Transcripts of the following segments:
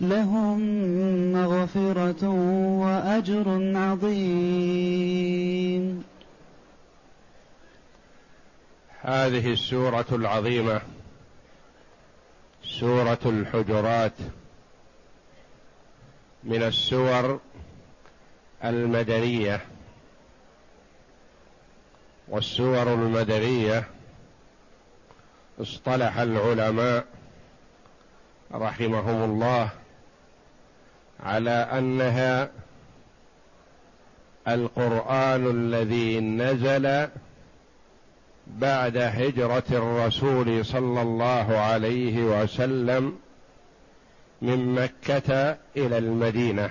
لهم مغفرة وأجر عظيم. هذه السورة العظيمة سورة الحجرات من السور المدنية والسور المدنية اصطلح العلماء رحمهم الله على أنها القرآن الذي نزل بعد هجرة الرسول صلى الله عليه وسلم من مكة إلى المدينة.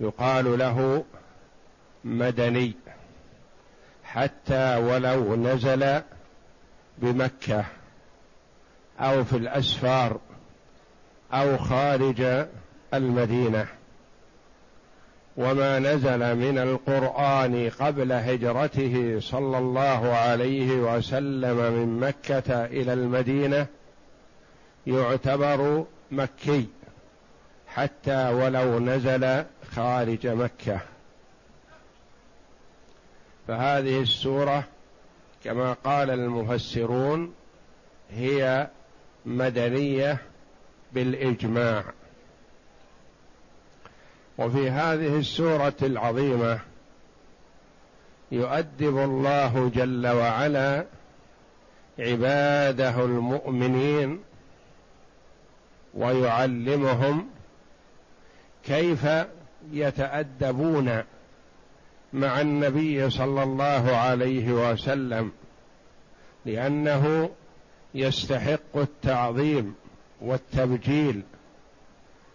يقال له مدني حتى ولو نزل بمكة أو في الأسفار أو خارج المدينة. وما نزل من القرآن قبل هجرته صلى الله عليه وسلم من مكة إلى المدينة يعتبر مكي حتى ولو نزل خارج مكة. فهذه السورة كما قال المفسرون هي مدنية بالإجماع. وفي هذه السورة العظيمة يؤدب الله جل وعلا عباده المؤمنين ويعلمهم كيف يتأدبون مع النبي صلى الله عليه وسلم لأنه يستحق التعظيم والتبجيل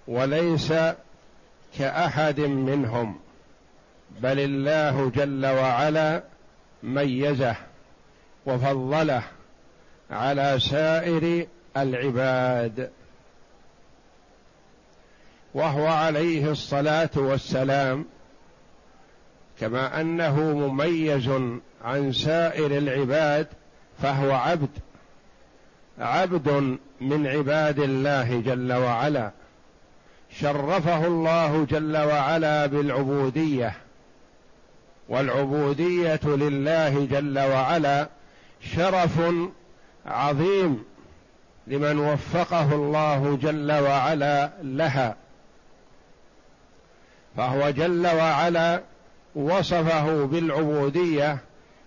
وليس كأحد منهم بل الله جل وعلا ميزه وفضله على سائر العباد. وهو عليه الصلاة والسلام كما أنه مميز عن سائر العباد فهو عبد عبد من عباد الله جل وعلا. شرفه الله جل وعلا بالعبودية والعبودية لله جل وعلا شرف عظيم لمن وفقه الله جل وعلا لها. فهو جل وعلا وصفه بالعبودية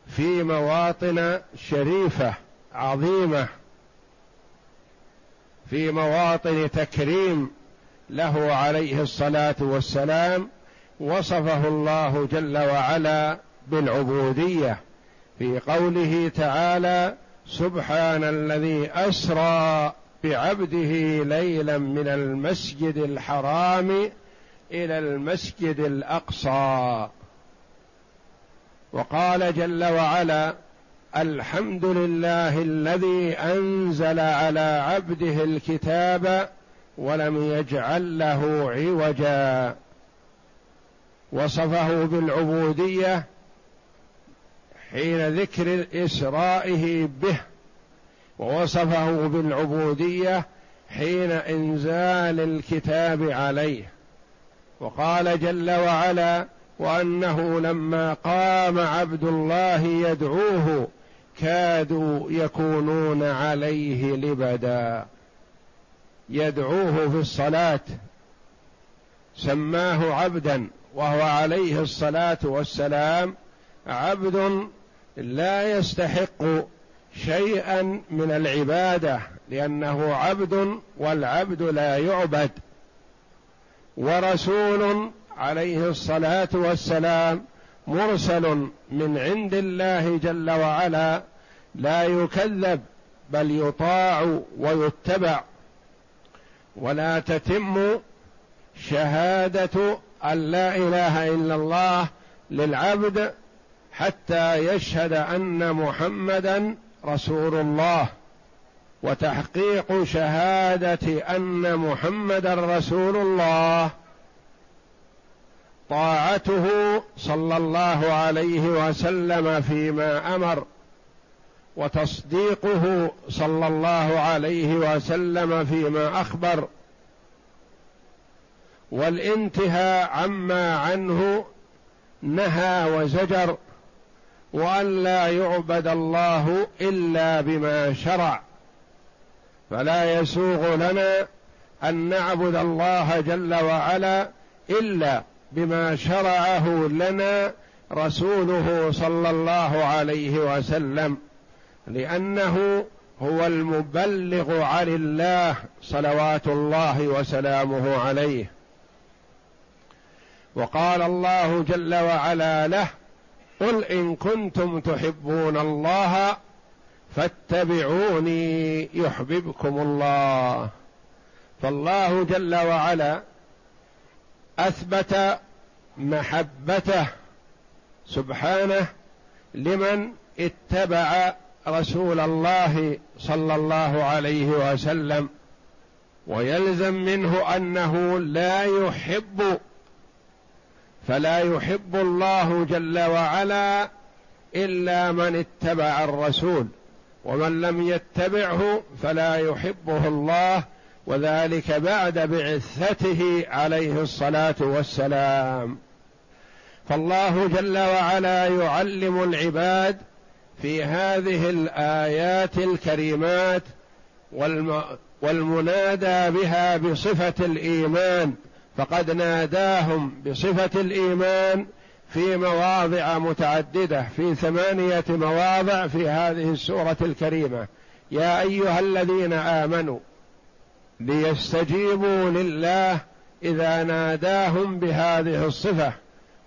في مواطن شريفة عظيمة في مواطن تكريم له عليه الصلاة والسلام وصفه الله جل وعلا بالعبودية في قوله تعالى سبحان الذي أسرى بعبده ليلا من المسجد الحرام إلى المسجد الأقصى. وقال جل وعلا الحمد لله الذي أنزل على عبده الكتاب ولم يجعل له عوجا. وصفه بالعبودية حين ذكر إسرائه به. ووصفه بالعبودية حين إنزال الكتاب عليه. وقال جل وعلا وأنه لما قام عبد الله يدعوه كادوا يكونون عليه لبدا. يدعوه في الصلاة. سماه عبدا وهو عليه الصلاة والسلام عبد لا يستحق شيئا من العبادة لأنه عبد والعبد لا يعبد. ورسول عليه الصلاة والسلام مرسل من عند الله جل وعلا لا يكذب بل يطاع ويتبع. ولا تتم شهادة أن لا إله إلا الله للعبد حتى يشهد أن محمدا رسول الله. وتحقيق شهادة أن محمدا رسول الله. طاعته صلى الله عليه وسلم فيما أمر. وتصديقه صلى الله عليه وسلم فيما أخبر والانتهاء عما عنه نهى وزجر وأن لا يعبد الله إلا بما شرع. فلا يسوغ لنا أن نعبد الله جل وعلا إلا بما شرعه لنا رسوله صلى الله عليه وسلم. لأنه هو المبلغ عن الله صلوات الله وسلامه عليه. وقال الله جل وعلا له قل إن كنتم تحبون الله فاتبعوني يحببكم الله. فالله جل وعلا أثبت محبته سبحانه لمن اتبع رسول الله صلى الله عليه وسلم ويلزم منه أنه لا يحب فلا يحب الله جل وعلا إلا من اتبع الرسول ومن لم يتبعه فلا يحبه الله وذلك بعد بعثته عليه الصلاة والسلام. فالله جل وعلا يعلم العباد في هذه الآيات الكريمات والمنادى بها بصفة الإيمان. فقد ناداهم بصفة الإيمان في مواضع متعددة في ثمانية مواضع في هذه السورة الكريمة. يا أيها الذين آمنوا ليستجيبوا لله إذا ناداهم بهذه الصفة.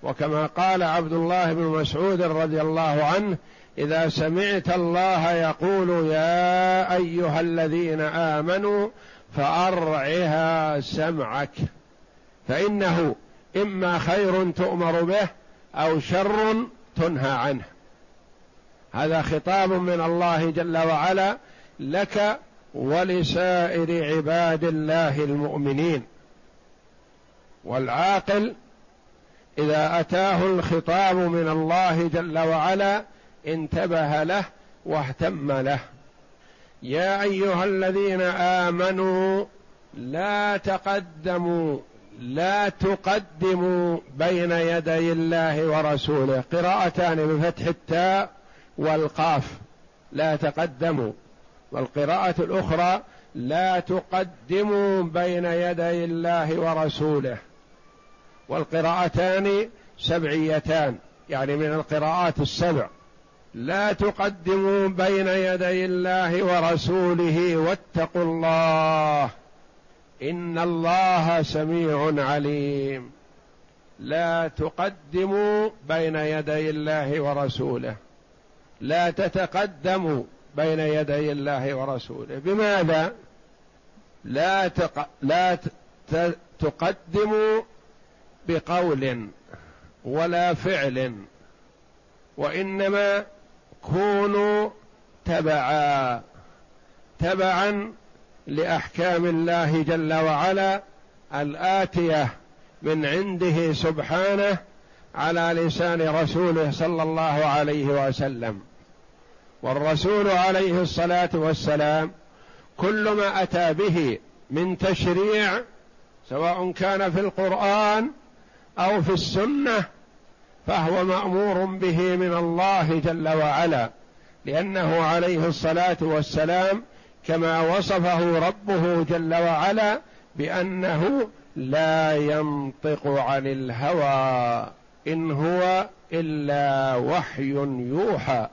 وكما قال عبد الله بن مسعود رضي الله عنه إذا سمعت الله يقول يا أيها الذين آمنوا فأرعها سمعك. فإنه إما خير تؤمر به أو شر تنهى عنه. هذا خطاب من الله جل وعلا لك ولسائر عباد الله المؤمنين. والعاقل إذا أتاه الخطاب من الله جل وعلا انتبه له واهتم له. يا أيها الذين آمنوا لا تقدموا لا تقدموا بين يدي الله ورسوله. قراءتان بفتح التاء والقاف. لا تقدموا. والقراءة الأخرى لا تقدموا بين يدي الله ورسوله. والقراءتان سبعيتان يعني من القراءات السبع. لا تقدموا بين يدي الله ورسوله واتقوا الله. إن الله سميع عليم. لا تقدموا بين يدي الله ورسوله. لا تتقدموا بين يدي الله ورسوله. بماذا؟ لا تق... لا ت... تقدموا بقول ولا فعل وإنما كونوا تبعا تبعا لأحكام الله جل وعلا الآتية من عنده سبحانه على لسان رسوله صلى الله عليه وسلم. والرسول عليه الصلاة والسلام كل ما أتى به من تشريع سواء كان في القرآن أو في السنة فهو مأمور به من الله جل وعلا لأنه عليه الصلاة والسلام كما وصفه ربه جل وعلا بأنه لا ينطق عن الهوى إن هو إلا وحي يوحى.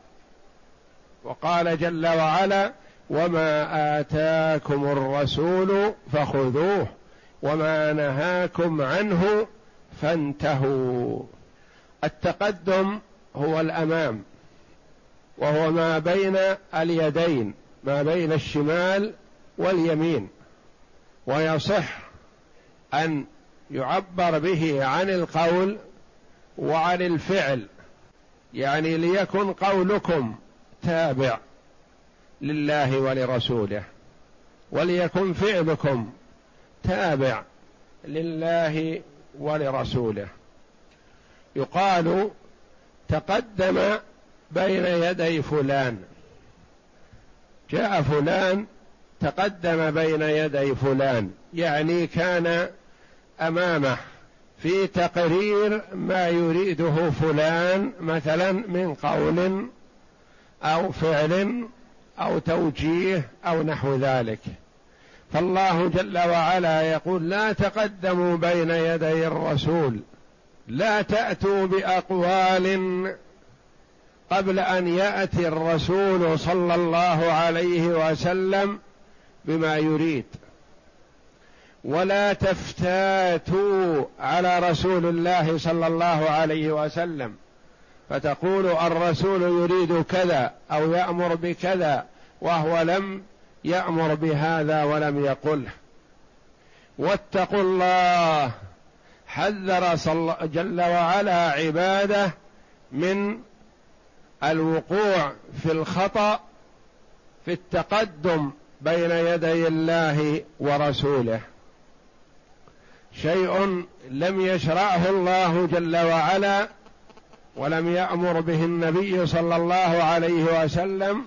وقال جل وعلا وما آتاكم الرسول فخذوه وما نهاكم عنه فانتهوا. التقدم هو الأمام وهو ما بين اليدين ما بين الشمال واليمين ويصح أن يعبر به عن القول وعن الفعل يعني ليكن قولكم تابع لله ولرسوله وليكن فعلكم تابع لله ولرسوله. يقال تقدم بين يدي فلان. جاء فلان تقدم بين يدي فلان. يعني كان أمامه. في تقرير ما يريده فلان مثلا من قول أو فعل أو توجيه أو نحو ذلك. فالله جل وعلا يقول لا تقدموا بين يدي الرسول. لا تأتوا بأقوال قبل أن يأتي الرسول صلى الله عليه وسلم بما يريد. ولا تفتاتوا على رسول الله صلى الله عليه وسلم فتقول الرسول يريد كذا أو يأمر بكذا وهو لم يأمر بهذا ولم يقله. واتقوا الله حذر صل جل وعلا عباده من الوقوع في الخطأ في التقدم بين يدي الله ورسوله. شيء لم يشرعه الله جل وعلا ولم يأمر به النبي صلى الله عليه وسلم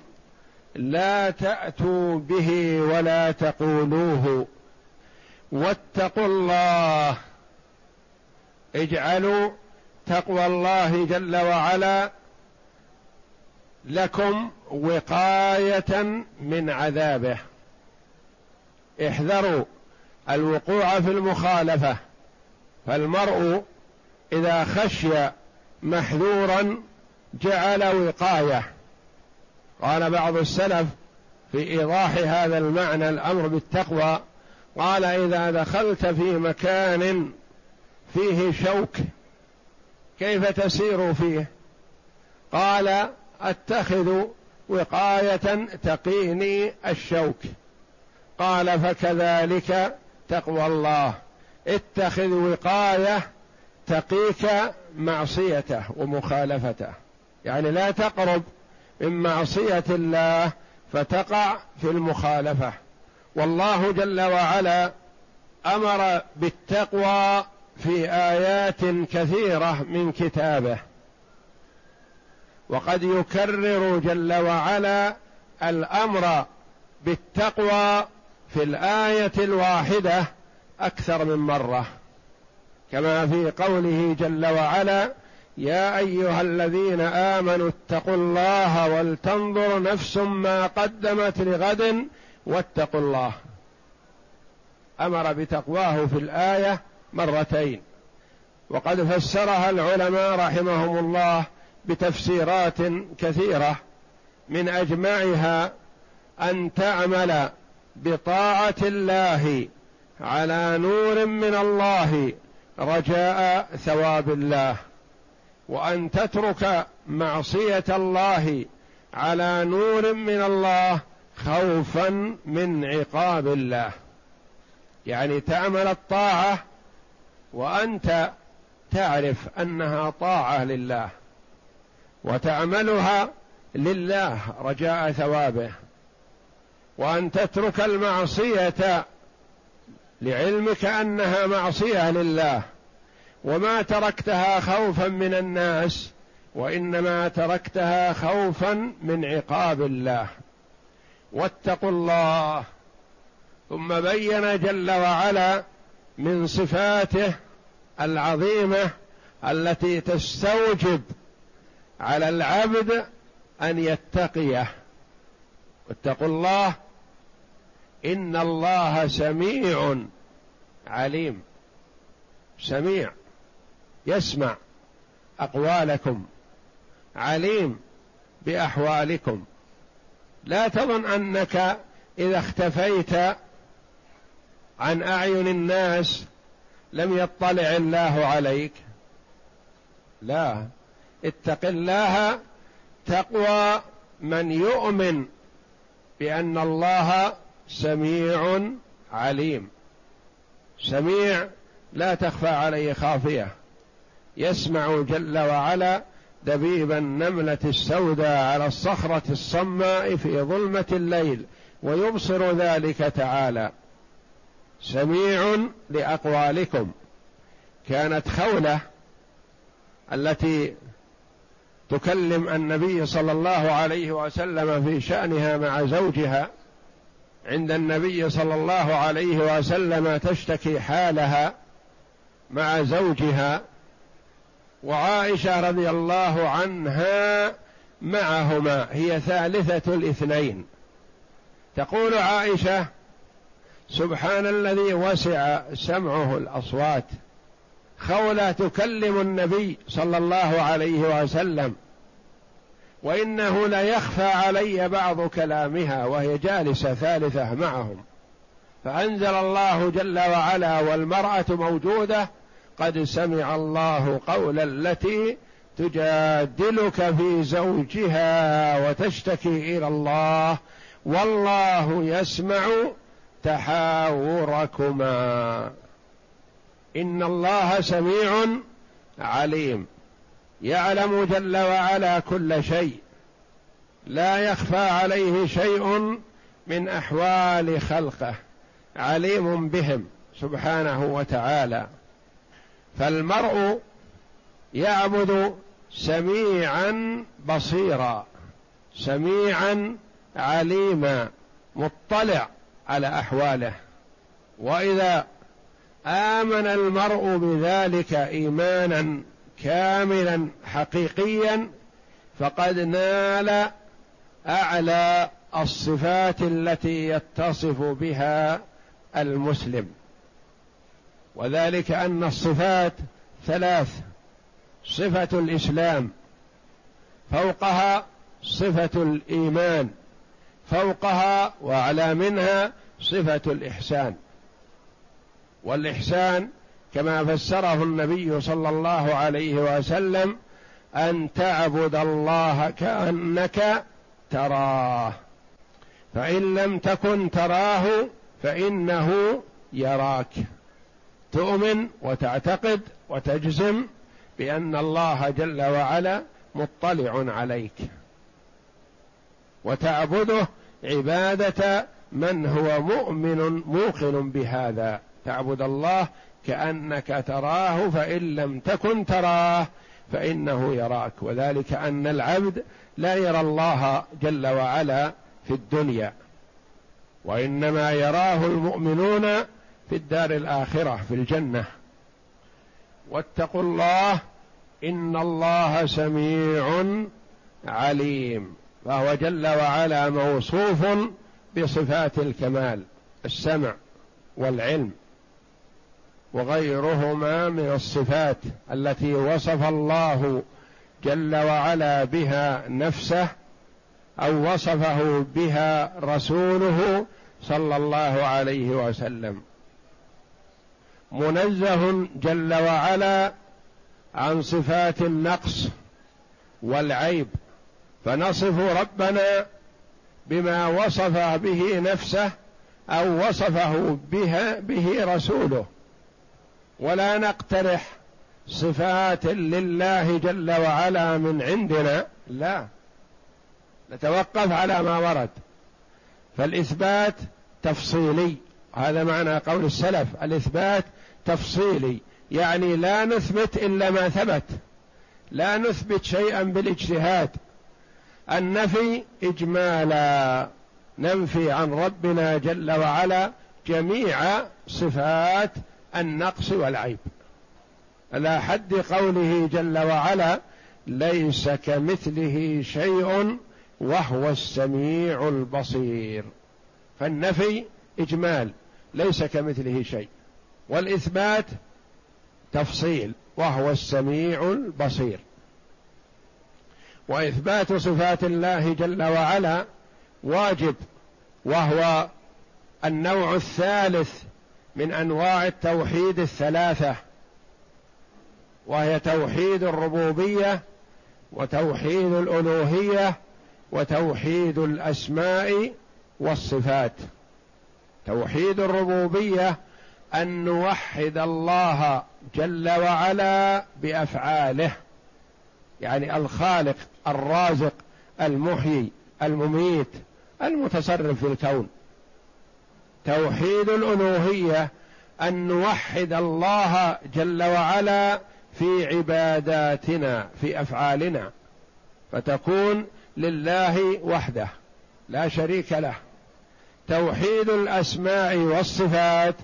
لا تأتوا به ولا تقولوه واتقوا الله اجعلوا تقوى الله جل وعلا لكم وقاية من عذابه. احذروا الوقوع في المخالفة. فالمرء إذا خشي محذورا جعل وقاية. قال بعض السلف في إيضاح هذا المعنى الأمر بالتقوى قال إذا دخلت في مكان فيه شوك كيف تسير فيه؟ قال أتخذ وقاية تقيني الشوك. قال فكذلك تقوى الله. اتخذ وقاية تقيك معصيته ومخالفته. يعني لا تقرب من معصية الله فتقع في المخالفة. والله جل وعلا أمر بالتقوى في آيات كثيرة من كتابه. وقد يكرر جل وعلا الأمر بالتقوى في الآية الواحدة أكثر من مرة. كما في قوله جل وعلا يا أيها الذين آمنوا اتقوا الله ولتنظر نفس ما قدمت لغد واتقوا الله. أمر بتقواه في الآية مرتين. وقد فسرها العلماء رحمهم الله بتفسيرات كثيرة من أجمعها أن تعمل بطاعة الله على نور من الله رجاء ثواب الله وأن تترك معصية الله على نور من الله خوفا من عقاب الله. يعني تعمل الطاعة وأنت تعرف أنها طاعة لله وتعملها لله رجاء ثوابه وأن تترك المعصية لعلمك أنها معصية لله وما تركتها خوفا من الناس وإنما تركتها خوفا من عقاب الله واتقوا الله ثم بين جل وعلا من صفاته العظيمة التي تستوجب على العبد أن يتقيه. واتقوا الله. إن الله سميع عليم. سميع. يسمع أقوالكم. عليم بأحوالكم. لا تظن أنك إذا اختفيت عن أعين الناس لم يطلع الله عليك. لا. اتق الله تقوى من يؤمن بأن الله سميع عليم. سميع لا تخفى عليه خافية. يسمع جل وعلا دبيب النملة السوداء على الصخرة الصماء في ظلمة الليل ويبصر ذلك تعالى. سميع لأقوالكم. كانت خولة التي تكلم النبي صلى الله عليه وسلم في شأنها مع زوجها عند النبي صلى الله عليه وسلم تشتكي حالها مع زوجها وعائشة رضي الله عنها معهما هي ثالثة الاثنين. تقول عائشة سبحان الذي وسع سمعه الأصوات خوله تكلم النبي صلى الله عليه وسلم وإنه ليخفى علي بعض كلامها وهي جالسة ثالثة معهم. فأنزل الله جل وعلا والمرأة موجودة قد سمع الله قول التي تجادلك في زوجها وتشتكي إلى الله والله يسمع تحاوركما. إن الله سميع عليم. يعلم جل وعلا كل شيء. لا يخفى عليه شيء من أحوال خلقه. عليم بهم سبحانه وتعالى. فالمرء يعبد سميعا بصيرا. سميعا عليما. مطلع. على أحواله. وإذا آمن المرء بذلك إيمانا كاملا حقيقيا فقد نال أعلى الصفات التي يتصف بها المسلم. وذلك أن الصفات ثلاث صفة الإسلام فوقها صفة الإيمان فوقها واعلى منها صفة الإحسان. والإحسان كما فسره النبي صلى الله عليه وسلم أن تعبد الله كأنك تراه. فإن لم تكن تراه فإنه يراك. تؤمن وتعتقد وتجزم بأن الله جل وعلا مطلع عليك. وتعبده عبادة من هو مؤمن موقن بهذا. تعبد الله كأنك تراه فإن لم تكن تراه فإنه يراك. وذلك أن العبد لا يرى الله جل وعلا في الدنيا وإنما يراه المؤمنون في الدار الآخرة في الجنة. واتقوا الله إن الله سميع عليم. فهو جل وعلا موصوف بصفات الكمال السمع والعلم وغيرهما من الصفات التي وصف الله جل وعلا بها نفسه أو وصفه بها رسوله صلى الله عليه وسلم. منزه جل وعلا عن صفات النقص والعيب. فنصف ربنا بما وصف به نفسه أو وصفه بها به رسوله. ولا نقترح صفات لله جل وعلا من عندنا. لا. نتوقف على ما ورد. فالإثبات تفصيلي. هذا معنى قول السلف. الإثبات تفصيلي. يعني لا نثبت إلا ما ثبت. لا نثبت شيئا بالإجتهاد. النفي إجمالا ننفي عن ربنا جل وعلا جميع صفات النقص والعيب. على حد قوله جل وعلا ليس كمثله شيء وهو السميع البصير. فالنفي إجمال ليس كمثله شيء. والإثبات تفصيل وهو السميع البصير. وإثبات صفات الله جل وعلا واجب وهو النوع الثالث من أنواع التوحيد الثلاثة وهي توحيد الربوبية وتوحيد الألوهية وتوحيد الأسماء والصفات. توحيد الربوبية أن نوحد الله جل وعلا بأفعاله يعني الخالق الرازق المحيي المميت المتصرف في الكون. توحيد الألوهية أن نوحد الله جل وعلا في عباداتنا في أفعالنا. فتكون لله وحده لا شريك له. توحيد الأسماء والصفات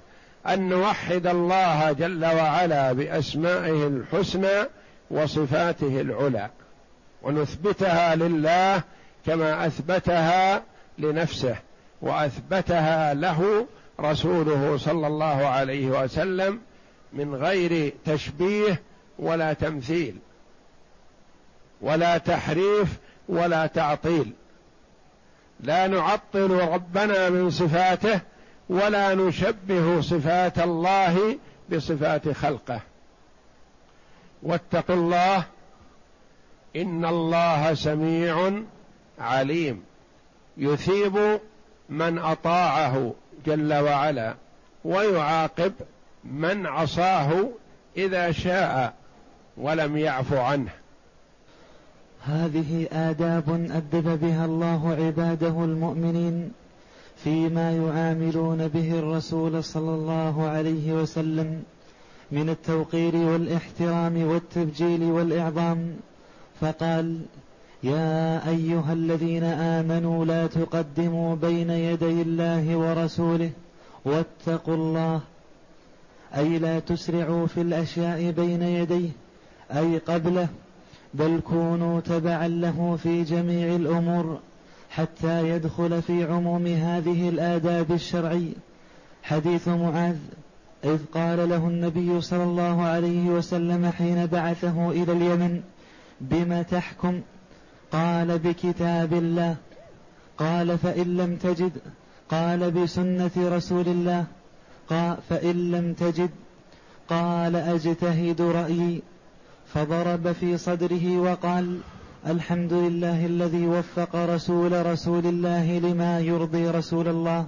أن نوحد الله جل وعلا بأسمائه الحسنى وصفاته العلى. ونثبتها لله كما أثبتها لنفسه وأثبتها له رسوله صلى الله عليه وسلم من غير تشبيه ولا تمثيل ولا تحريف ولا تعطيل. لا نعطل ربنا من صفاته ولا نشبه صفات الله بصفات خلقه. واتقوا الله إن الله سميع عليم. يثيب من أطاعه جل وعلا ويعاقب من عصاه إذا شاء ولم يعف عنه. هذه آداب أدب بها الله عباده المؤمنين فيما يعاملون به الرسول صلى الله عليه وسلم من التوقير والإحترام والتبجيل والإعظام. فقال يا أيها الذين آمنوا لا تقدموا بين يدي الله ورسوله واتقوا الله أي لا تسرعوا في الأشياء بين يديه أي قبله بل كونوا تبعا له في جميع الأمور حتى يدخل في عموم هذه الآداب الشرعي. حديث معاذ إذ قال له النبي صلى الله عليه وسلم حين بعثه إلى اليمن بم تحكم؟ قال بكتاب الله. قال فإن لم تجد قال بسنة رسول الله. قال فإن لم تجد قال أجتهد رأيي. فضرب في صدره وقال الحمد لله الذي وفق رسول رسول الله لما يرضي رسول الله.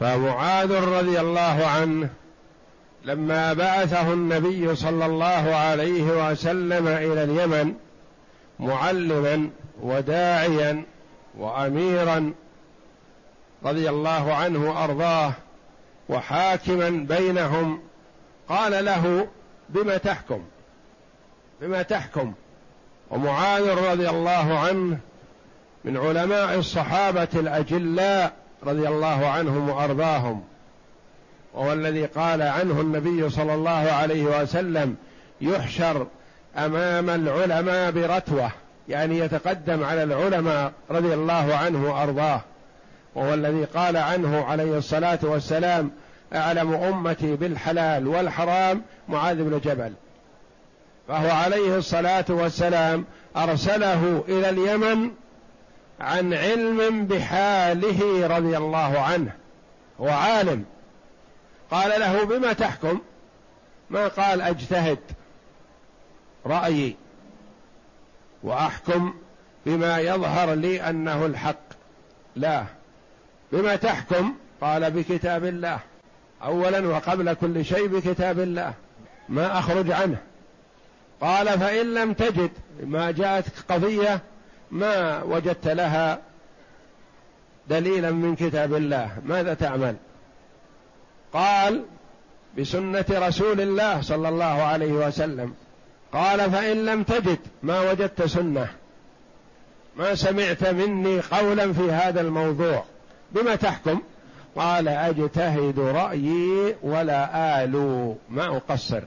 فمعاذ رضي الله عنه لما بعثه النبي صلى الله عليه وسلم إلى اليمن معلما وداعيا وأميرا رضي الله عنه وأرضاه وحاكما بينهم قال له بما تحكم؟ بما تحكم؟ ومعاذ رضي الله عنه من علماء الصحابة الأجلاء رضي الله عنهم وأرضاهم. وهو الذي قال عنه النبي صلى الله عليه وسلم يحشر أمام العلماء برتوة يعني يتقدم على العلماء رضي الله عنه وأرضاه. وهو الذي قال عنه عليه الصلاة والسلام أعلم أمتي بالحلال والحرام معاذ بن جبل. فهو عليه الصلاة والسلام أرسله إلى اليمن عن علم بحاله رضي الله عنه. هو عالم. قال له بما تحكم؟ ما قال أجتهد رأيي وأحكم بما يظهر لي أنه الحق. لا. بما تحكم؟ قال بكتاب الله. اولا وقبل كل شيء بكتاب الله. ما أخرج عنه. قال فإن لم تجد ما جاءتك قضية ما وجدت لها دليلا من كتاب الله. ماذا تعمل؟ قال بسنة رسول الله صلى الله عليه وسلم قال فإن لم تجد ما وجدت سنة ما سمعت مني قولا في هذا الموضوع بما تحكم؟ قال أجتهد رأيي ولا آلو ما أقصر.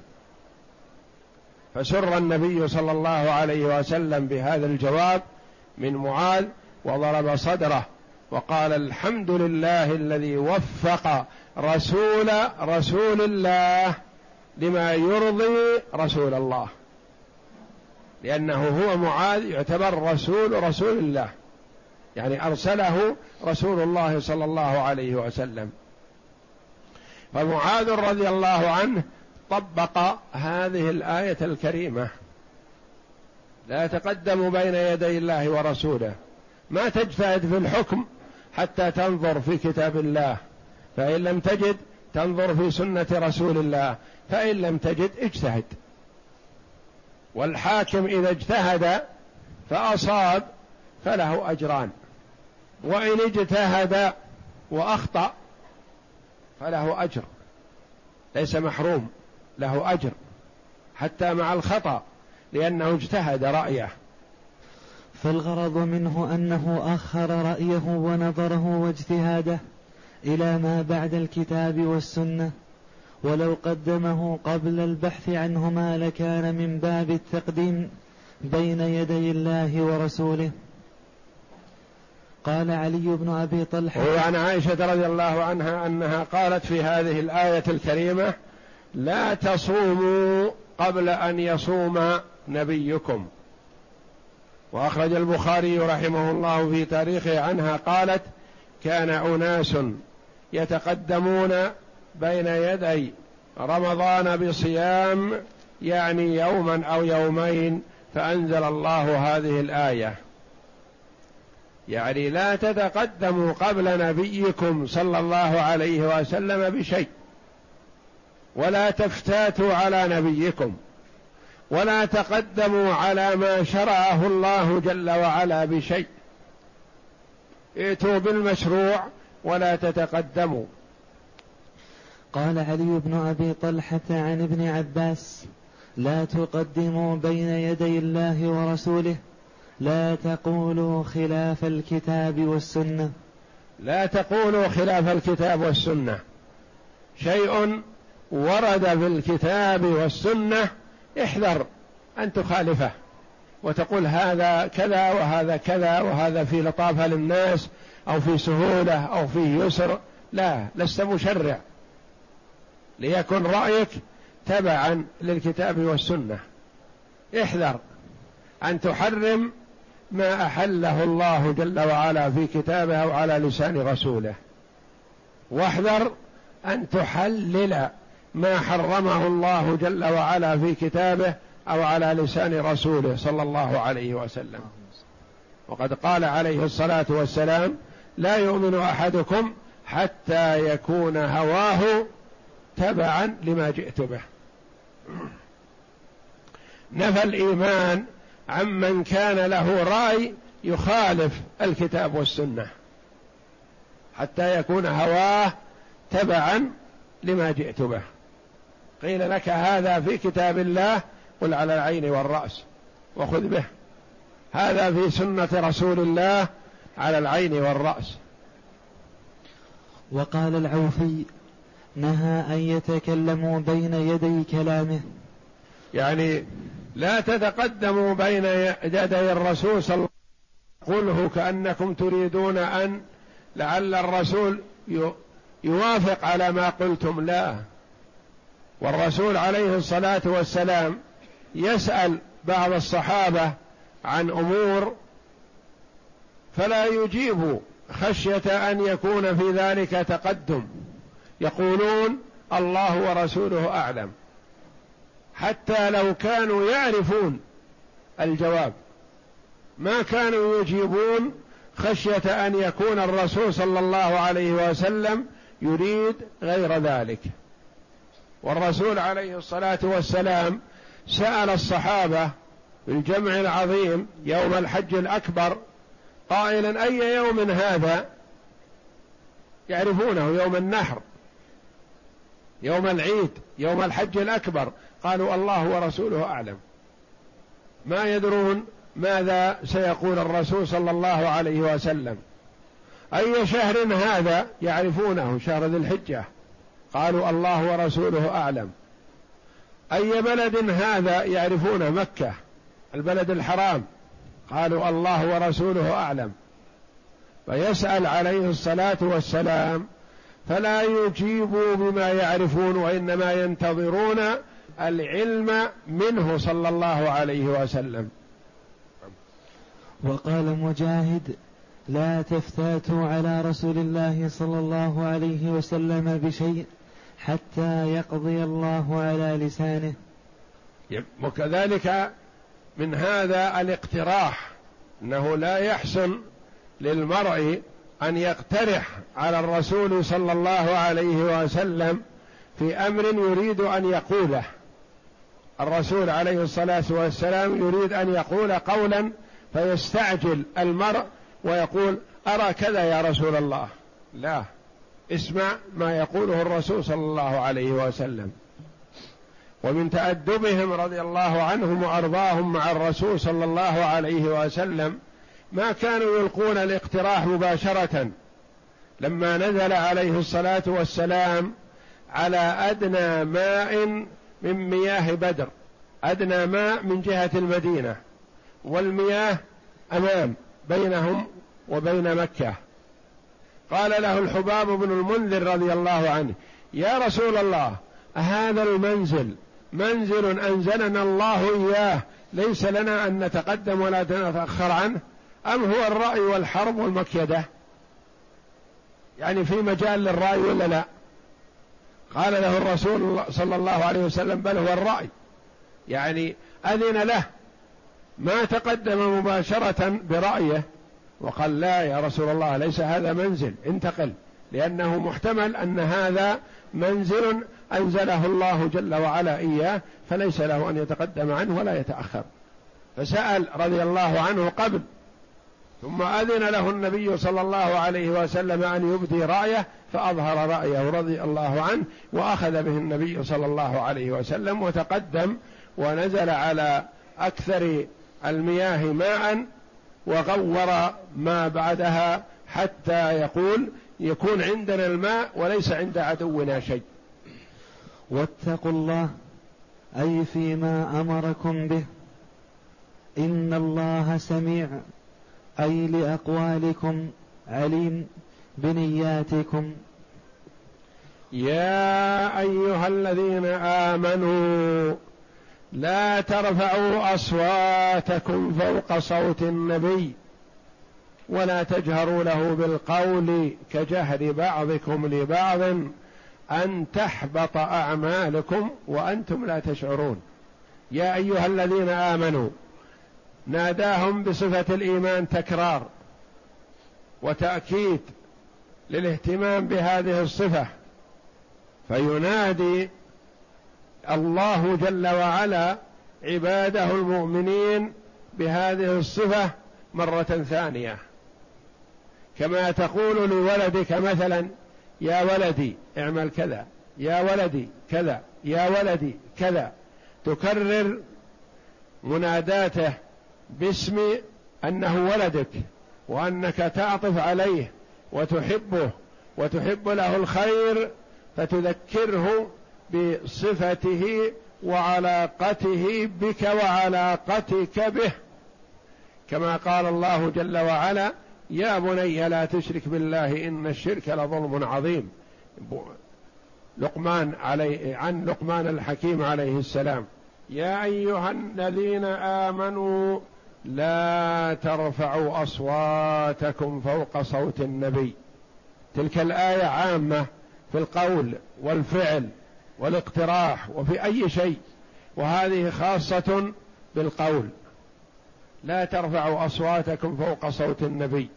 فسر النبي صلى الله عليه وسلم بهذا الجواب من معاذ وضرب صدره وقال الحمد لله الذي وفق رسول رسول الله لما يرضي رسول الله. لأنه هو معاذ يعتبر رسول رسول الله. يعني أرسله رسول الله صلى الله عليه وسلم. فمعاذ رضي الله عنه طبق هذه الآية الكريمة. لا يتقدم بين يدي الله ورسوله. ما تجتهد في الحكم حتى تنظر في كتاب الله. فإن لم تجد تنظر في سنة رسول الله. فإن لم تجد اجتهد. والحاكم إذا اجتهد فأصاب فله أجران. وإن اجتهد وأخطأ فله أجر. ليس محروم له أجر. حتى مع الخطأ لأنه اجتهد رأيه. فالغرض منه أنه أخر رأيه ونظره واجتهاده إلى ما بعد الكتاب والسنة ولو قدمه قبل البحث عنهما لكان من باب التقديم بين يدي الله ورسوله. قال علي بن أبي طلحة وعن عائشة رضي الله عنها أنها قالت في هذه الآية الكريمة لا تصوموا قبل أن يصوم نبيكم. وأخرج البخاري رحمه الله في تاريخه عنها قالت كان أناس يتقدمون بين يدي رمضان بصيام يعني يوما أو يومين فأنزل الله هذه الآية. يعني لا تتقدموا قبل نبيكم صلى الله عليه وسلم بشيء ولا تفتاتوا على نبيكم. ولا تقدموا على ما شرعه الله جل وعلا بشيء. ائتوا بالمشروع ولا تتقدموا. قال علي بن أبي طلحة عن ابن عباس لا تقدموا بين يدي الله ورسوله لا تقولوا خلاف الكتاب والسنة. لا تقولوا خلاف الكتاب والسنة. شيء ورد في الكتاب والسنة احذر أن تخالفه وتقول هذا كذا وهذا كذا وهذا في لطافة للناس أو في سهولة أو في يسر. لا لست مشرع. ليكن رأيك تبعا للكتاب والسنة. احذر أن تحرم ما أحله الله جل وعلا في كتابه أو على لسان رسوله. واحذر أن تحلل ما حرمه الله جل وعلا في كتابه أو على لسان رسوله صلى الله عليه وسلم. وقد قال عليه الصلاة والسلام لا يؤمن أحدكم حتى يكون هواه تبعا لما جئت به. نفى الإيمان عمن كان له رأي يخالف الكتاب والسنة حتى يكون هواه تبعا لما جئت به. قيل لك هذا في كتاب الله قل على العين والرأس وخذ به. هذا في سنة رسول الله على العين والرأس. وقال العوفي نهى أن يتكلموا بين يدي كلامه. يعني لا تتقدموا بين يدي الرسول صلى الله عليه وسلم. قله كأنكم تريدون أن لعل الرسول يوافق على ما قلتم. لا. والرسول عليه الصلاة والسلام يسأل بعض الصحابة عن أمور فلا يجيب خشية أن يكون في ذلك تقدم. يقولون الله ورسوله أعلم. حتى لو كانوا يعرفون الجواب ما كانوا يجيبون خشية أن يكون الرسول صلى الله عليه وسلم يريد غير ذلك. والرسول عليه الصلاة والسلام سأل الصحابة في الجمع العظيم يوم الحج الأكبر قائلا أي يوم هذا؟ يعرفونه يوم النحر يوم العيد يوم الحج الأكبر. قالوا الله ورسوله أعلم. ما يدرون ماذا سيقول الرسول صلى الله عليه وسلم. أي شهر هذا؟ يعرفونه شهر ذي الحجة. قالوا الله ورسوله أعلم. أي بلد هذا يعرفون مكة؟ البلد الحرام. قالوا الله ورسوله أعلم. فيسأل عليه الصلاة والسلام فلا يجيبوا بما يعرفون وإنما ينتظرون العلم منه صلى الله عليه وسلم. وقال مجاهد لا تفتاتوا على رسول الله صلى الله عليه وسلم بشيء حتى يقضي الله على لسانه. وكذلك من هذا الاقتراح أنه لا يحسن للمرء أن يقترح على الرسول صلى الله عليه وسلم في أمر يريد أن يقوله. الرسول عليه الصلاة والسلام يريد أن يقول قولا فيستعجل المرء ويقول أرى كذا يا رسول الله؟ لا. اسمع ما يقوله الرسول صلى الله عليه وسلم. ومن تأدبهم رضي الله عنهم وأرضاهم مع الرسول صلى الله عليه وسلم ما كانوا يلقون الاقتراح مباشرة لما نزل عليه الصلاة والسلام على أدنى ماء من مياه بدر. أدنى ماء من جهة المدينة والمياه أمام بينهم وبين مكة. قال له الحباب بن المنذر رضي الله عنه يا رسول الله هذا المنزل؟ منزل أنزلنا الله إياه ليس لنا أن نتقدم ولا نتأخر عنه؟ أم هو الرأي والحرب والمكيدة؟ يعني في مجال للرأي ولا لا؟ قال له الرسول صلى الله عليه وسلم بل هو الرأي. يعني أذن له ما تقدم مباشرة برأيه وقال لا يا رسول الله ليس هذا منزل انتقل لأنه محتمل أن هذا منزل أنزله الله جل وعلا إياه فليس له أن يتقدم عنه ولا يتأخر. فسأل رضي الله عنه قبل ثم أذن له النبي صلى الله عليه وسلم أن يبدي رأيه فأظهر رأيه رضي الله عنه وأخذ به النبي صلى الله عليه وسلم وتقدم ونزل على أكثر المياه ماء وغور ما بعدها حتى يقول يكون عندنا الماء وليس عند عدونا شيء. واتقوا الله أي فيما أمركم به. إن الله سميع أي لأقوالكم عليم بنياتكم. يا أيها الذين آمنوا لا ترفعوا أصواتكم فوق صوت النبي ولا تجهروا له بالقول كجهر بعضكم لبعض أن تحبط أعمالكم وأنتم لا تشعرون. يا أيها الذين آمنوا ناداهم بصفة الإيمان تكرار وتأكيد للاهتمام بهذه الصفة فينادي الله جل وعلا عباده المؤمنين بهذه الصفة مرة ثانية. كما تقول لولدك مثلا يا ولدي اعمل كذا يا ولدي كذا يا ولدي كذا. تكرر مناداته باسم أنه ولدك وأنك تعطف عليه وتحبه وتحب له الخير فتذكره بصفته وعلاقته بك وعلاقتك به. كما قال الله جل وعلا يا بني لا تشرك بالله إن الشرك لظلم عظيم. لقمان علي عن لقمان الحكيم عليه السلام يا أيها الذين آمنوا لا ترفعوا أصواتكم فوق صوت النبي. تلك الآية عامة في القول والفعل والاقتراح وفي أي شيء وهذه خاصة بالقول. لا ترفعوا أصواتكم فوق صوت النبي.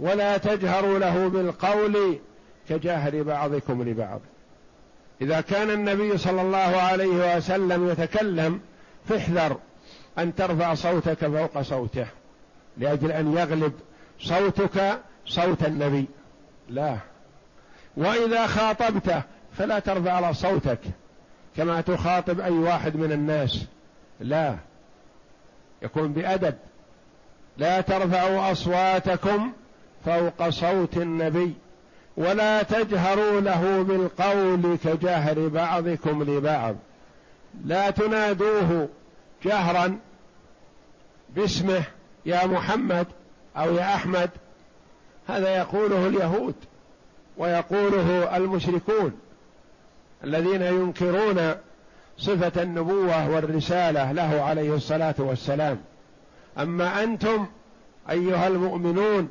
ولا تجهروا له بالقول كجهر بعضكم لبعض. إذا كان النبي صلى الله عليه وسلم يتكلم فاحذر أن ترفع صوتك فوق صوته لأجل أن يغلب صوتك صوت النبي. لا. وإذا خاطبته فلا ترفع صوتك كما تخاطب أي واحد من الناس. لا. يكون بأدب. لا ترفعوا أصواتكم فوق صوت النبي. ولا تجهروا له بالقول كجهر بعضكم لبعض. لا تنادوه جهرا باسمه يا محمد أو يا أحمد. هذا يقوله اليهود ويقوله المشركون. الذين ينكرون صفة النبوة والرسالة له عليه الصلاة والسلام. أما أنتم أيها المؤمنون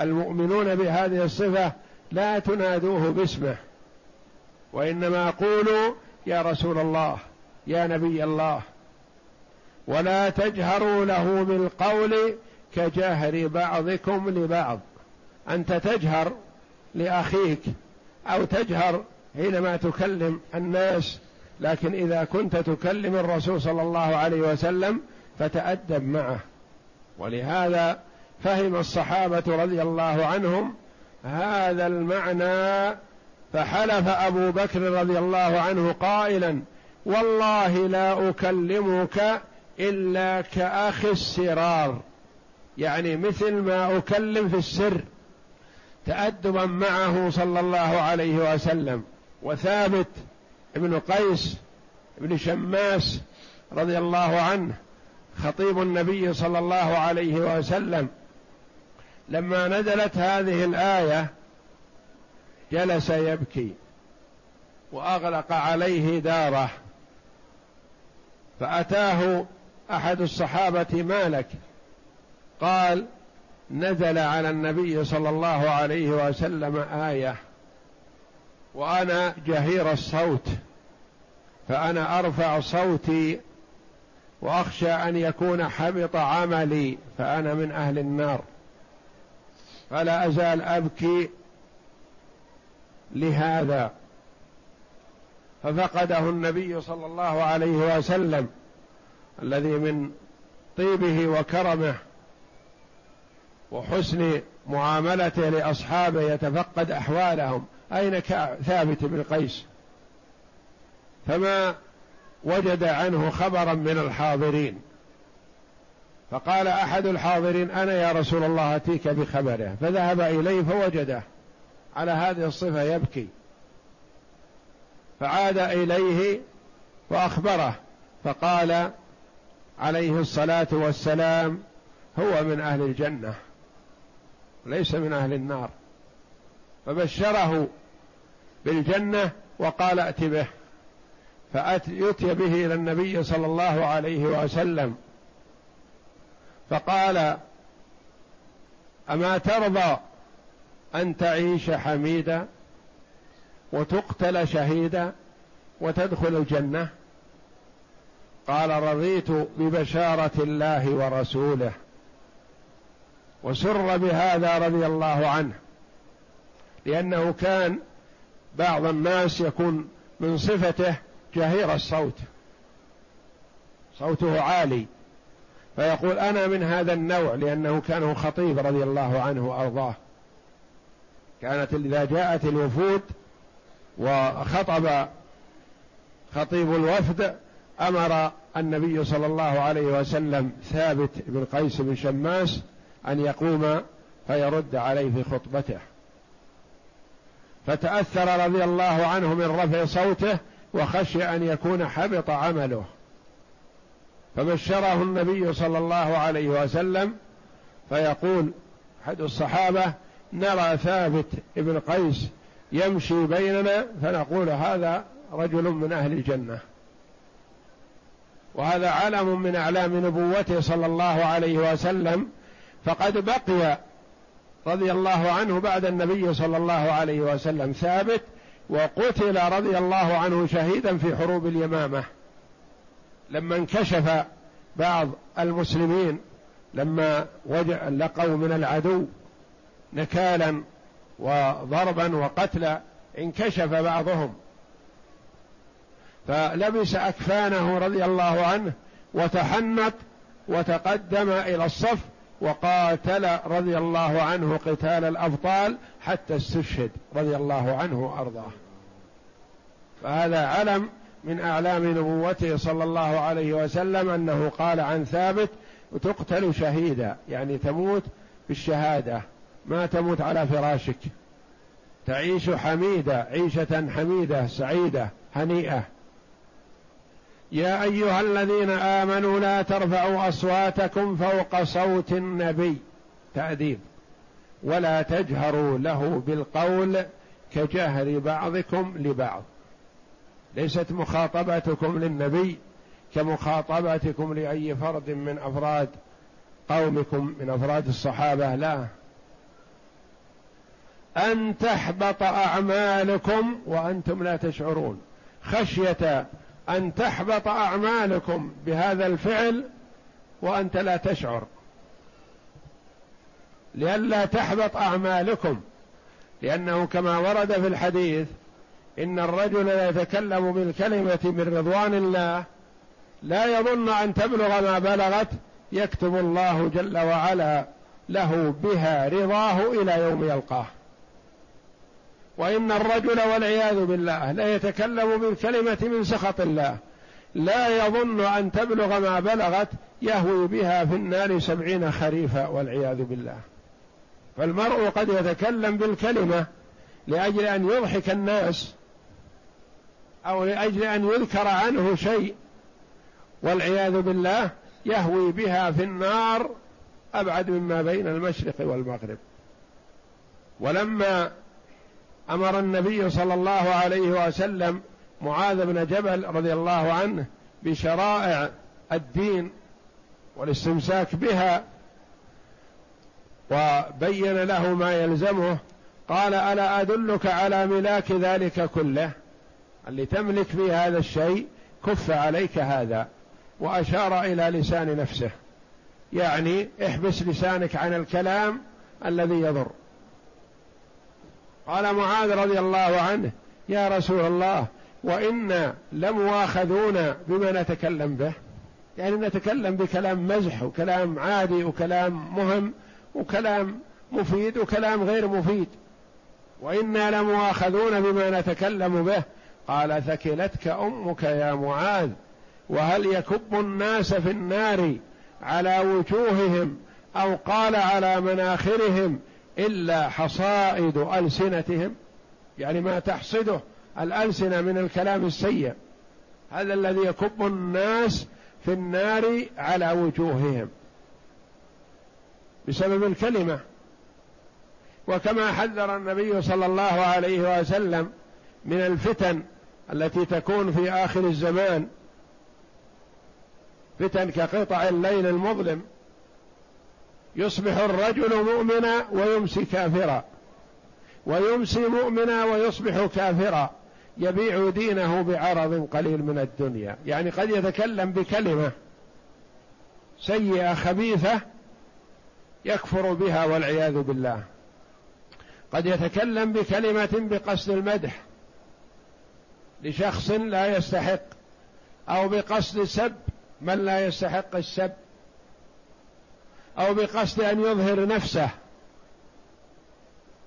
المؤمنون بهذه الصفة لا تنادوه باسمه وإنما قولوا يا رسول الله يا نبي الله. ولا تجهروا له بالقول كجهر بعضكم لبعض. أنت تجهر لأخيك أو تجهر حينما تكلم الناس لكن إذا كنت تكلم الرسول صلى الله عليه وسلم فتأدب معه. ولهذا فهم الصحابة رضي الله عنهم هذا المعنى فحلف أبو بكر رضي الله عنه قائلا والله لا أكلمك إلا كأخ السرار. يعني مثل ما أكلم في السر تادبا معه صلى الله عليه وسلم. وثابت ابن قيس بن شماس رضي الله عنه خطيب النبي صلى الله عليه وسلم. لما نزلت هذه الآية جلس يبكي وأغلق عليه داره. فأتاه أحد الصحابة مالك قال نزل على النبي صلى الله عليه وسلم آية. وأنا جهير الصوت فأنا أرفع صوتي وأخشى أن يكون حبط عملي فأنا من أهل النار. فلا أزال أبكي لهذا. ففقده النبي صلى الله عليه وسلم الذي من طيبه وكرمه وحسن معاملته لأصحابه يتفقد أحوالهم. أين ثابت بن قيس؟ فما وجد عنه خبرا من الحاضرين. فقال أحد الحاضرين أنا يا رسول الله أتيك بخبره. فذهب إليه فوجده. على هذه الصفة يبكي. فعاد إليه وأخبره. فقال عليه الصلاة والسلام هو من أهل الجنة ليس من أهل النار. فبشره بالجنة وقال ائت به فأتي به إلى النبي صلى الله عليه وسلم. فقال أما ترضى أن تعيش حميدا وتقتل شهيدا وتدخل الجنة؟ قال رضيت ببشارة الله ورسوله وسر بهذا رضي الله عنه. لأنه كان بعض الناس يكون من صفته جهير الصوت. صوته عالي. فيقول أنا من هذا النوع لأنه كان خطيب رضي الله عنه وأرضاه. كانت إذا جاءت الوفود وخطب خطيب الوفد أمر النبي صلى الله عليه وسلم ثابت بن قيس بن شماس أن يقوم فيرد عليه في خطبته. فتأثر رضي الله عنه من رفع صوته وخشي أن يكون حبط عمله. فبشره النبي صلى الله عليه وسلم فيقول أحد الصحابة نرى ثابت ابن قيس يمشي بيننا فنقول هذا رجل من أهل الجنة. وهذا علم من أعلام نبوته صلى الله عليه وسلم فقد بقي رضي الله عنه بعد النبي صلى الله عليه وسلم ثابت وقتل رضي الله عنه شهيدا في حروب اليمامة. لما انكشف بعض المسلمين لما لقوا من العدو نكالا وضربا وقتلا انكشف بعضهم. فلبس أكفانه رضي الله عنه وتحنط وتقدم إلى الصف وقاتل رضي الله عنه قتال الأبطال حتى استشهد رضي الله عنه وأرضاه. فهذا علم من أعلام نبوته صلى الله عليه وسلم أنه قال عن ثابت تقتل شهيدا يعني تموت بالشهادة ما تموت على فراشك. تعيش حميدة عيشة حميدة سعيدة هنيئة. يا أيها الذين آمنوا لا ترفعوا أصواتكم فوق صوت النبي. تاديب ولا تجهروا له بالقول كجهر بعضكم لبعض. ليست مخاطبتكم للنبي كمخاطبتكم لأي فرد من أفراد قومكم من أفراد الصحابة. لا. أن تحبط أعمالكم وأنتم لا تشعرون. خشية أن تحبط أعمالكم بهذا الفعل وأنت لا تشعر. لئلا تحبط أعمالكم لأنه كما ورد في الحديث إن الرجل يتكلم بالكلمة من رضوان الله لا يظن أن تبلغ ما بلغت يكتب الله جل وعلا له بها رضاه إلى يوم يلقاه. وإن الرجل والعياذ بالله لا يتكلم بالكلمة من سخط الله لا يظن أن تبلغ ما بلغت يهوي بها في النار سبعين خريفا والعياذ بالله. فالمرء قد يتكلم بالكلمة لأجل أن يضحك الناس أو لأجل أن يذكر عنه شيء والعياذ بالله يهوي بها في النار أبعد مما بين المشرق والمغرب. ولما أمر النبي صلى الله عليه وسلم معاذ بن جبل رضي الله عنه بشرائع الدين والاستمساك بها وبين له ما يلزمه. قال ألا أدلك على ملاك ذلك كله؟ اللي تملك فيه هذا الشيء كف عليك هذا. وأشار إلى لسان نفسه. يعني احبس لسانك عن الكلام الذي يضر. قال معاذ رضي الله عنه يا رسول الله وإنا لمواخذون بما نتكلم به. يعني نتكلم بكلام مزح وكلام عادي وكلام مهم وكلام مفيد وكلام غير مفيد. وإنا لمواخذون بما نتكلم به. قال ثكلتك أمك يا معاذ وهل يكب الناس في النار على وجوههم أو قال على مناخرهم إلا حصائد ألسنتهم يعني ما تحصده الألسنة من الكلام السيء. هذا الذي يكب الناس في النار على وجوههم. بسبب الكلمة. وكما حذر النبي صلى الله عليه وسلم من الفتن التي تكون في آخر الزمان. فتن كقطع الليل المظلم. يصبح الرجل مؤمنا ويمسي كافرا. ويمسي مؤمنا ويصبح كافرا. يبيع دينه بعرض قليل من الدنيا. يعني قد يتكلم بكلمة سيئة خبيثة يكفر بها والعياذ بالله. قد يتكلم بكلمة بقصد المدح لشخص لا يستحق أو بقصد سب من لا يستحق السب. أو بقصد أن يظهر نفسه.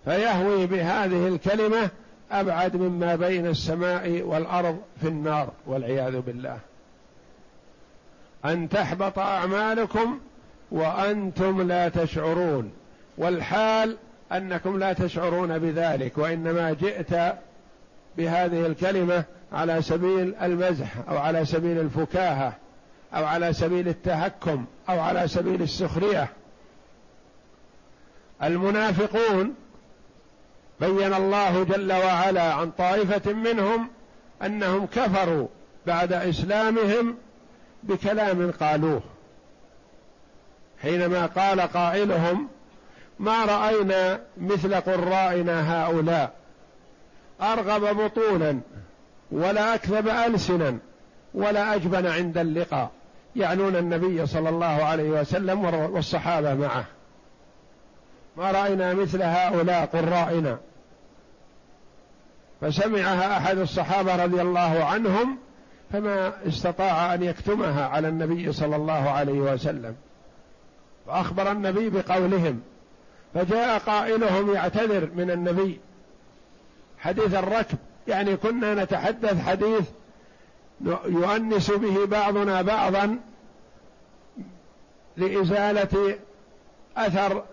فيهوي بهذه الكلمة أبعد مما بين السماء والأرض في النار والعياذ بالله. أن تحبط أعمالكم وأنتم لا تشعرون. والحال أنكم لا تشعرون بذلك وإنما جئت بهذه الكلمة على سبيل المزح أو على سبيل الفكاهة. أو على سبيل التهكم أو على سبيل السخرية. المنافقون بين الله جل وعلا عن طائفة منهم أنهم كفروا بعد إسلامهم بكلام قالوه. حينما قال قائلهم ما رأينا مثل قرائنا هؤلاء؟ أرغب بطونا ولا أكذب السنا ولا أجبن عند اللقاء. يعنون النبي صلى الله عليه وسلم والصحابة معه. ما رأينا مثل هؤلاء قرائنا. فسمعها أحد الصحابة رضي الله عنهم فما استطاع أن يكتمها على النبي صلى الله عليه وسلم. فأخبر النبي بقولهم فجاء قائلهم يعتذر من النبي. حديث الركب يعني كنا نتحدث حديث يؤنس به بعضنا بعضا لإزالة أثر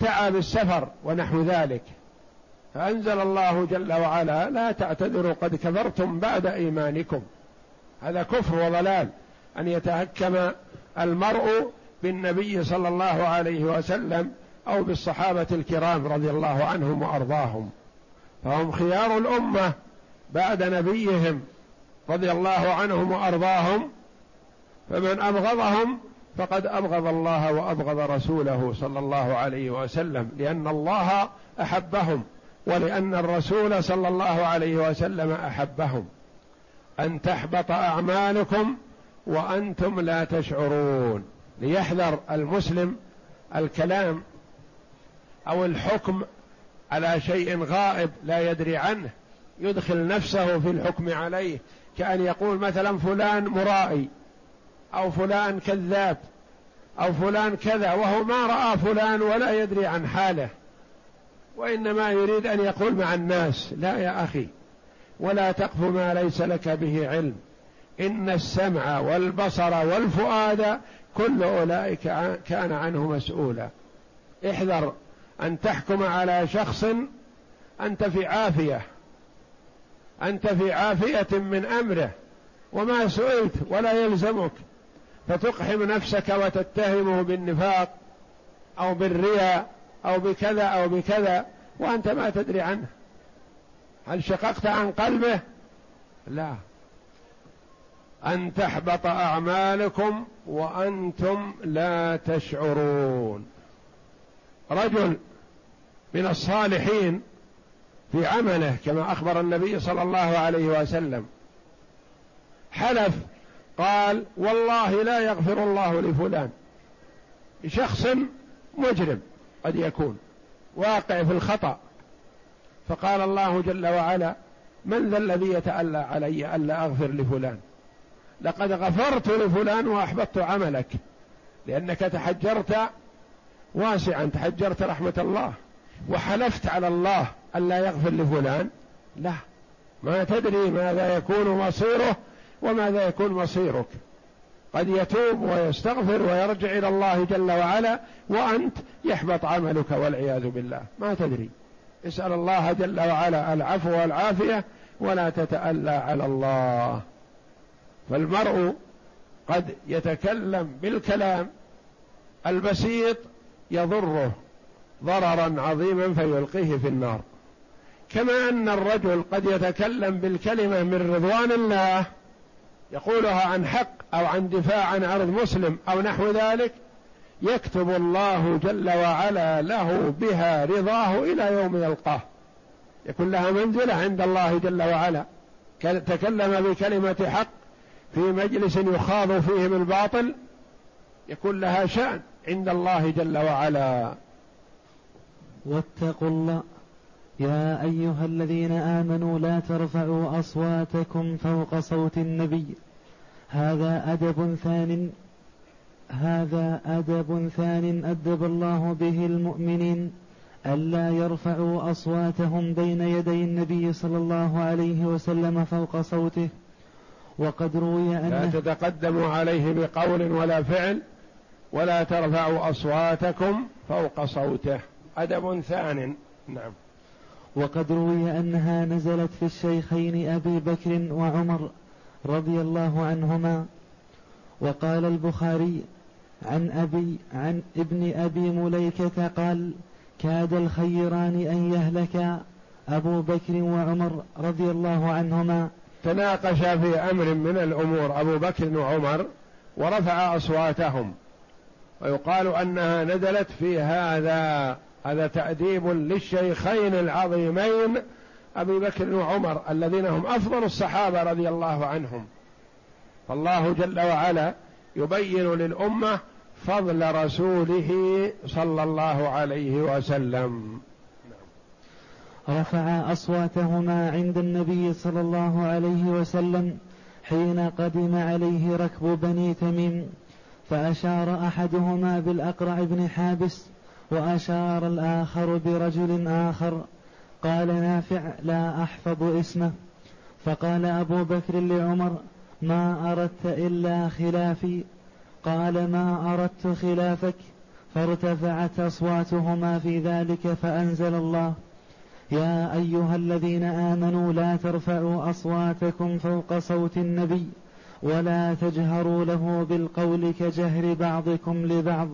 تعب السفر ونحو ذلك. فأنزل الله جل وعلا لا تعتذروا قد كفرتم بعد إيمانكم. هذا كفر وضلال أن يتهكم المرء بالنبي صلى الله عليه وسلم أو بالصحابة الكرام رضي الله عنهم وأرضاهم. فهم خيار الأمة بعد نبيهم. رضي الله عنهم وأرضاهم فمن أبغضهم فقد أبغض الله وأبغض رسوله صلى الله عليه وسلم لأن الله أحبهم ولأن الرسول صلى الله عليه وسلم أحبهم. أن تحبط أعمالكم وأنتم لا تشعرون. ليحذر المسلم الكلام أو الحكم على شيء غائب لا يدري عنه يدخل نفسه في الحكم عليه كأن يقول مثلا فلان مرائي أو فلان كذاب أو فلان كذا وهو ما رأى فلان ولا يدري عن حاله. وإنما يريد أن يقول مع الناس لا يا أخي ولا تقف ما ليس لك به علم إن السمع والبصر والفؤاد كل أولئك كان عنه مسؤولا. احذر أن تحكم على شخص أنت في عافية. أنت في عافية من أمره وما سئلت ولا يلزمك فتقحم نفسك وتتهمه بالنفاق أو بالرياء أو بكذا أو بكذا وأنت ما تدري عنه. هل شققت عن قلبه؟ لا. أن تحبط أعمالكم وأنتم لا تشعرون. رجل من الصالحين في عمله كما أخبر النبي صلى الله عليه وسلم. حلف قال والله لا يغفر الله لفلان. شخص مجرم قد يكون واقع في الخطأ. فقال الله جل وعلا من ذا الذي يتألى علي ألا أغفر لفلان؟ لقد غفرت لفلان وأحبطت عملك لأنك تحجرت واسعا تحجرت رحمة الله وحلفت على الله. ألا يغفر لفلان؟ لا. ما تدري ماذا يكون مصيره وماذا يكون مصيرك. قد يتوب ويستغفر ويرجع إلى الله جل وعلا وأنت يحبط عملك والعياذ بالله. ما تدري. اسأل الله جل وعلا العفو والعافية ولا تتألى على الله. فالمرء قد يتكلم بالكلام البسيط يضره ضررا عظيما فيلقيه في النار. كما أن الرجل قد يتكلم بالكلمة من رضوان الله يقولها عن حق أو عن دفاع عن عرض مسلم أو نحو ذلك يكتب الله جل وعلا له بها رضاه إلى يوم يلقاه. يكون لها منزلة عند الله جل وعلا. تكلم بكلمة حق في مجلس يخاض فيه بالباطل يكون لها شأن عند الله جل وعلا. واتقوا الله. يا أيها الذين آمنوا لا ترفعوا أصواتكم فوق صوت النبي. هذا أدب ثان هذا أدب ثان أدب الله به المؤمنين ألا يرفعوا أصواتهم بين يدي النبي صلى الله عليه وسلم فوق صوته. وقد روي أن لا تتقدموا عليه بقول ولا فعل ولا ترفعوا أصواتكم فوق صوته. أدب ثان. نعم. وقد روي أنها نزلت في الشيخين أبي بكر وعمر رضي الله عنهما وقال البخاري عن أبي عن ابن أبي مليكة قال كاد الخيران أن يهلكا أبو بكر وعمر رضي الله عنهما. تناقشا في أمر من الأمور أبو بكر وعمر ورفع أصواتهم ويقال أنها نزلت في هذا هذا تأديب للشيخين العظيمين أبي بكر وعمر الذين هم أفضل الصحابة رضي الله عنهم. فالله جل وعلا يبين للأمة فضل رسوله صلى الله عليه وسلم. رفع أصواتهما عند النبي صلى الله عليه وسلم حين قدم عليه ركب بني تميم فأشار أحدهما بالأقرع بن حابس وأشار الآخر برجل آخر قال نافع لا أحفظ اسمه. فقال أبو بكر لعمر ما أردت إلا خلافي. قال ما أردت خلافك؟ فارتفعت أصواتهما في ذلك فأنزل الله. يا أيها الذين آمنوا لا ترفعوا أصواتكم فوق صوت النبي ولا تجهروا له بالقول كجهر بعضكم لبعض.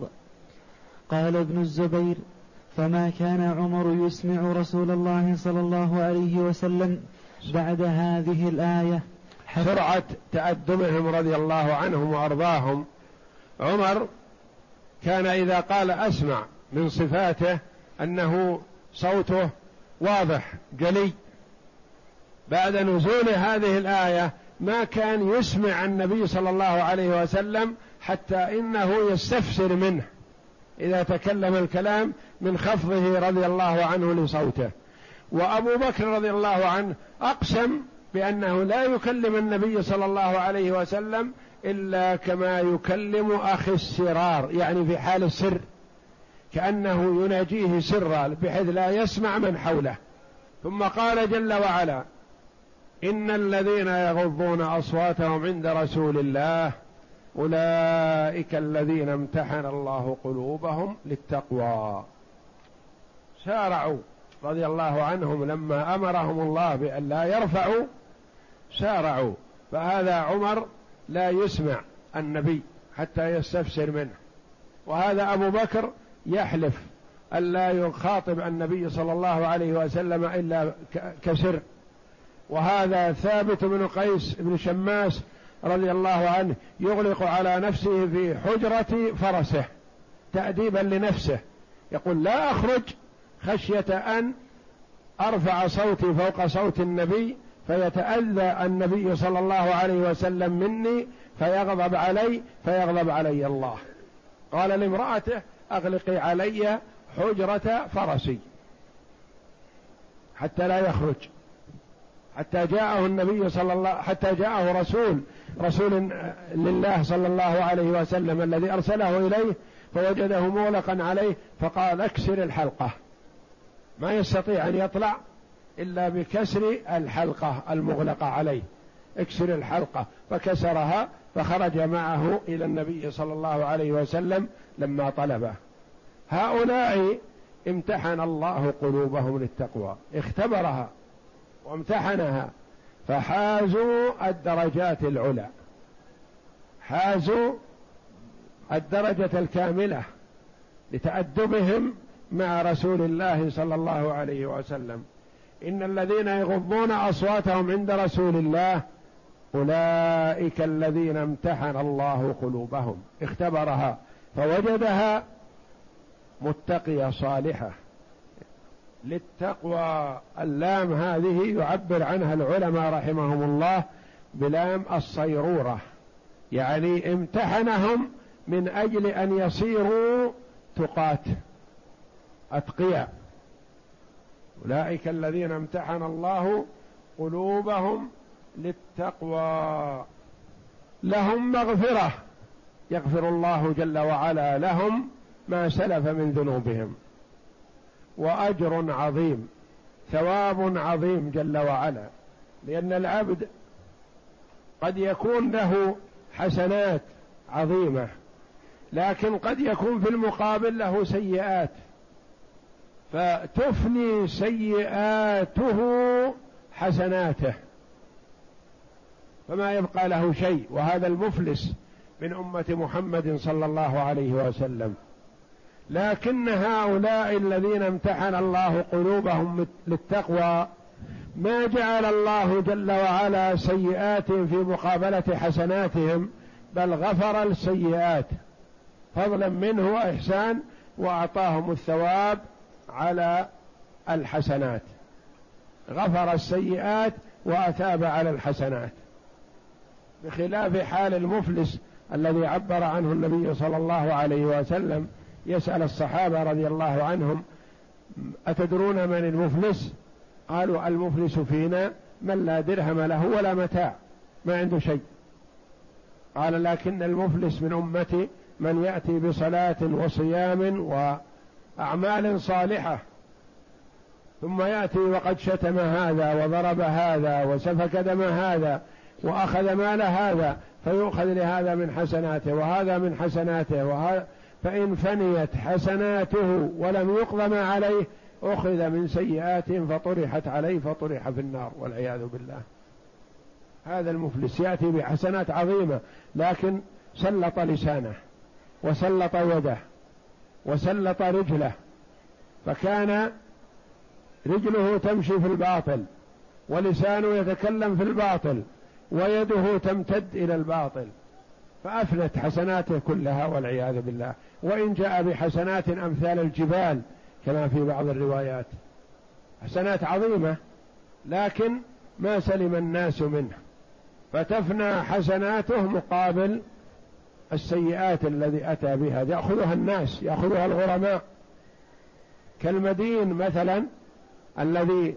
قال ابن الزبير فما كان عمر يسمع رسول الله صلى الله عليه وسلم بعد هذه الآية؟ سرعة تأدبهم رضي الله عنهم وأرضاهم. عمر كان إذا قال أسمع من صفاته أنه صوته واضح جلي. بعد نزول هذه الآية ما كان يسمع النبي صلى الله عليه وسلم حتى إنه يستفسر منه. إذا تكلم الكلام من خفضه رضي الله عنه لصوته. وأبو بكر رضي الله عنه أقسم بأنه لا يكلم النبي صلى الله عليه وسلم إلا كما يكلم أخي السرار يعني في حال السر. كأنه يناجيه سرا بحيث لا يسمع من حوله. ثم قال جل وعلا إن الذين يغضون أصواتهم عند رسول الله أولئك الذين امتحن الله قلوبهم للتقوى. سارعوا رضي الله عنهم لما أمرهم الله بأن لا يرفعوا سارعوا. فهذا عمر لا يسمع النبي حتى يستفسر منه. وهذا أبو بكر يحلف ألا يخاطب النبي صلى الله عليه وسلم إلا كسر. وهذا ثابت بن قيس بن شماس رضي الله عنه يغلق على نفسه في حجرة فرسه تأديبا لنفسه. يقول لا أخرج خشية أن أرفع صوتي فوق صوت النبي فيتأذى النبي صلى الله عليه وسلم مني فيغضب علي فيغضب علي الله. قال لامرأته أغلقي علي حجرة فرسي حتى لا يخرج. حتى جاءه النبي صلى الله حتى جاءه رسول رسول لله صلى الله عليه وسلم الذي أرسله إليه فوجده مغلقا عليه فقال اكسر الحلقة. ما يستطيع أن يطلع إلا بكسر الحلقة المغلقة عليه. اكسر الحلقة. فكسرها فخرج معه إلى النبي صلى الله عليه وسلم لما طلبه هؤلاء امتحن الله قلوبهم للتقوى. اختبرها وامتحنها. فحازوا الدرجات العلى. حازوا الدرجة الكاملة لتأدبهم مع رسول الله صلى الله عليه وسلم. إن الذين يغضون أصواتهم عند رسول الله أولئك الذين امتحن الله قلوبهم. اختبرها فوجدها متقية صالحة. للتقوى. اللام هذه يعبر عنها العلماء رحمهم الله بلام الصيرورة يعني امتحنهم من أجل أن يصيروا تقاة أتقياء. أولئك الذين امتحن الله قلوبهم للتقوى. لهم مغفرة يغفر الله جل وعلا لهم ما سلف من ذنوبهم. وأجر عظيم ثواب عظيم جل وعلا لأن العبد قد يكون له حسنات عظيمة لكن قد يكون في المقابل له سيئات. فتفني سيئاته حسناته. فما يبقى له شيء وهذا المفلس من أمة محمد صلى الله عليه وسلم. لكن هؤلاء الذين امتحن الله قلوبهم للتقوى ما جعل الله جل وعلا سيئات في مقابلة حسناتهم بل غفر السيئات. فضلا منه وإحسان وأعطاهم الثواب على الحسنات. غفر السيئات وأثاب على الحسنات. بخلاف حال المفلس الذي عبر عنه النبي صلى الله عليه وسلم يسأل الصحابة رضي الله عنهم أتدرون من المفلس؟ قالوا المفلس فينا من لا درهم له ولا متاع ما عنده شيء. قال لكن المفلس من أمتي من يأتي بصلاة وصيام وأعمال صالحة ثم يأتي وقد شتم هذا وضرب هذا وسفك دم هذا وأخذ مال هذا فيؤخذ لهذا من حسناته وهذا من حسناته وهذا فإن فنيت حسناته ولم يقضم عليه أخذ من سيئات فطرحت عليه فطرح في النار والعياذ بالله. هذا المفلس يأتي بحسنات عظيمة لكن سلط لسانه وسلط يده وسلط رجله فكان رجله تمشي في الباطل ولسانه يتكلم في الباطل ويده تمتد إلى الباطل. فأفنت حسناته كلها والعياذ بالله. وإن جاء بحسنات أمثال الجبال كما في بعض الروايات. حسنات عظيمة لكن ما سلم الناس منه. فتفنى حسناته مقابل السيئات الذي أتى بها. يأخذها الناس يأخذها الغرماء. كالمدين مثلا الذي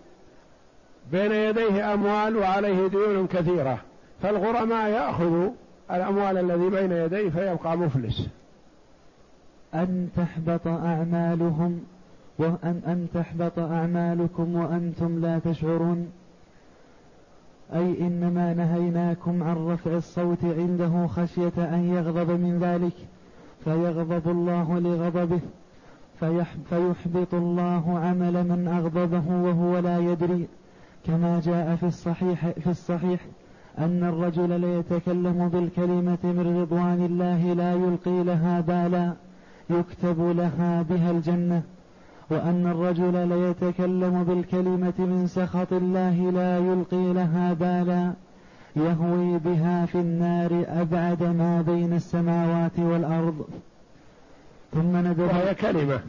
بين يديه أموال وعليه ديون كثيرة. فالغرماء يأخذ الأموال الذي بين يديه فيبقى مفلس. أن تحبط أعمالهم وأن أن تحبط أعمالكم وأنتم لا تشعرون. أي إنما نهيناكم عن رفع الصوت عنده خشية أن يغضب من ذلك. فيغضب الله لغضبه. فيحبط الله عمل من أغضبه وهو لا يدري. كما جاء في الصحيح في الصحيح أن الرجل ليتكلم بالكلمة من رضوان الله لا يلقي لها بالا يكتب لها بها الجنة وأن الرجل ليتكلم بالكلمة من سخط الله لا يلقي لها بالا يهوي بها في النار أبعد ما بين السماوات والأرض. ثم ندب وهي كلمة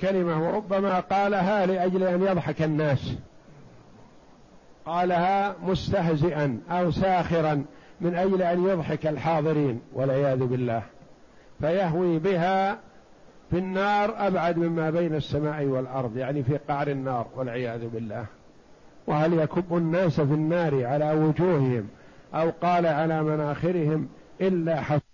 كلمة وربما قالها لأجل أن يضحك الناس. قالها مستهزئا أو ساخرا من أجل أن يضحك الحاضرين والعياذ بالله. فيهوي بها في النار أبعد مما بين السماء والأرض يعني في قعر النار والعياذ بالله. وهل يكب الناس في النار على وجوههم أو قال على مناخرهم إلا حص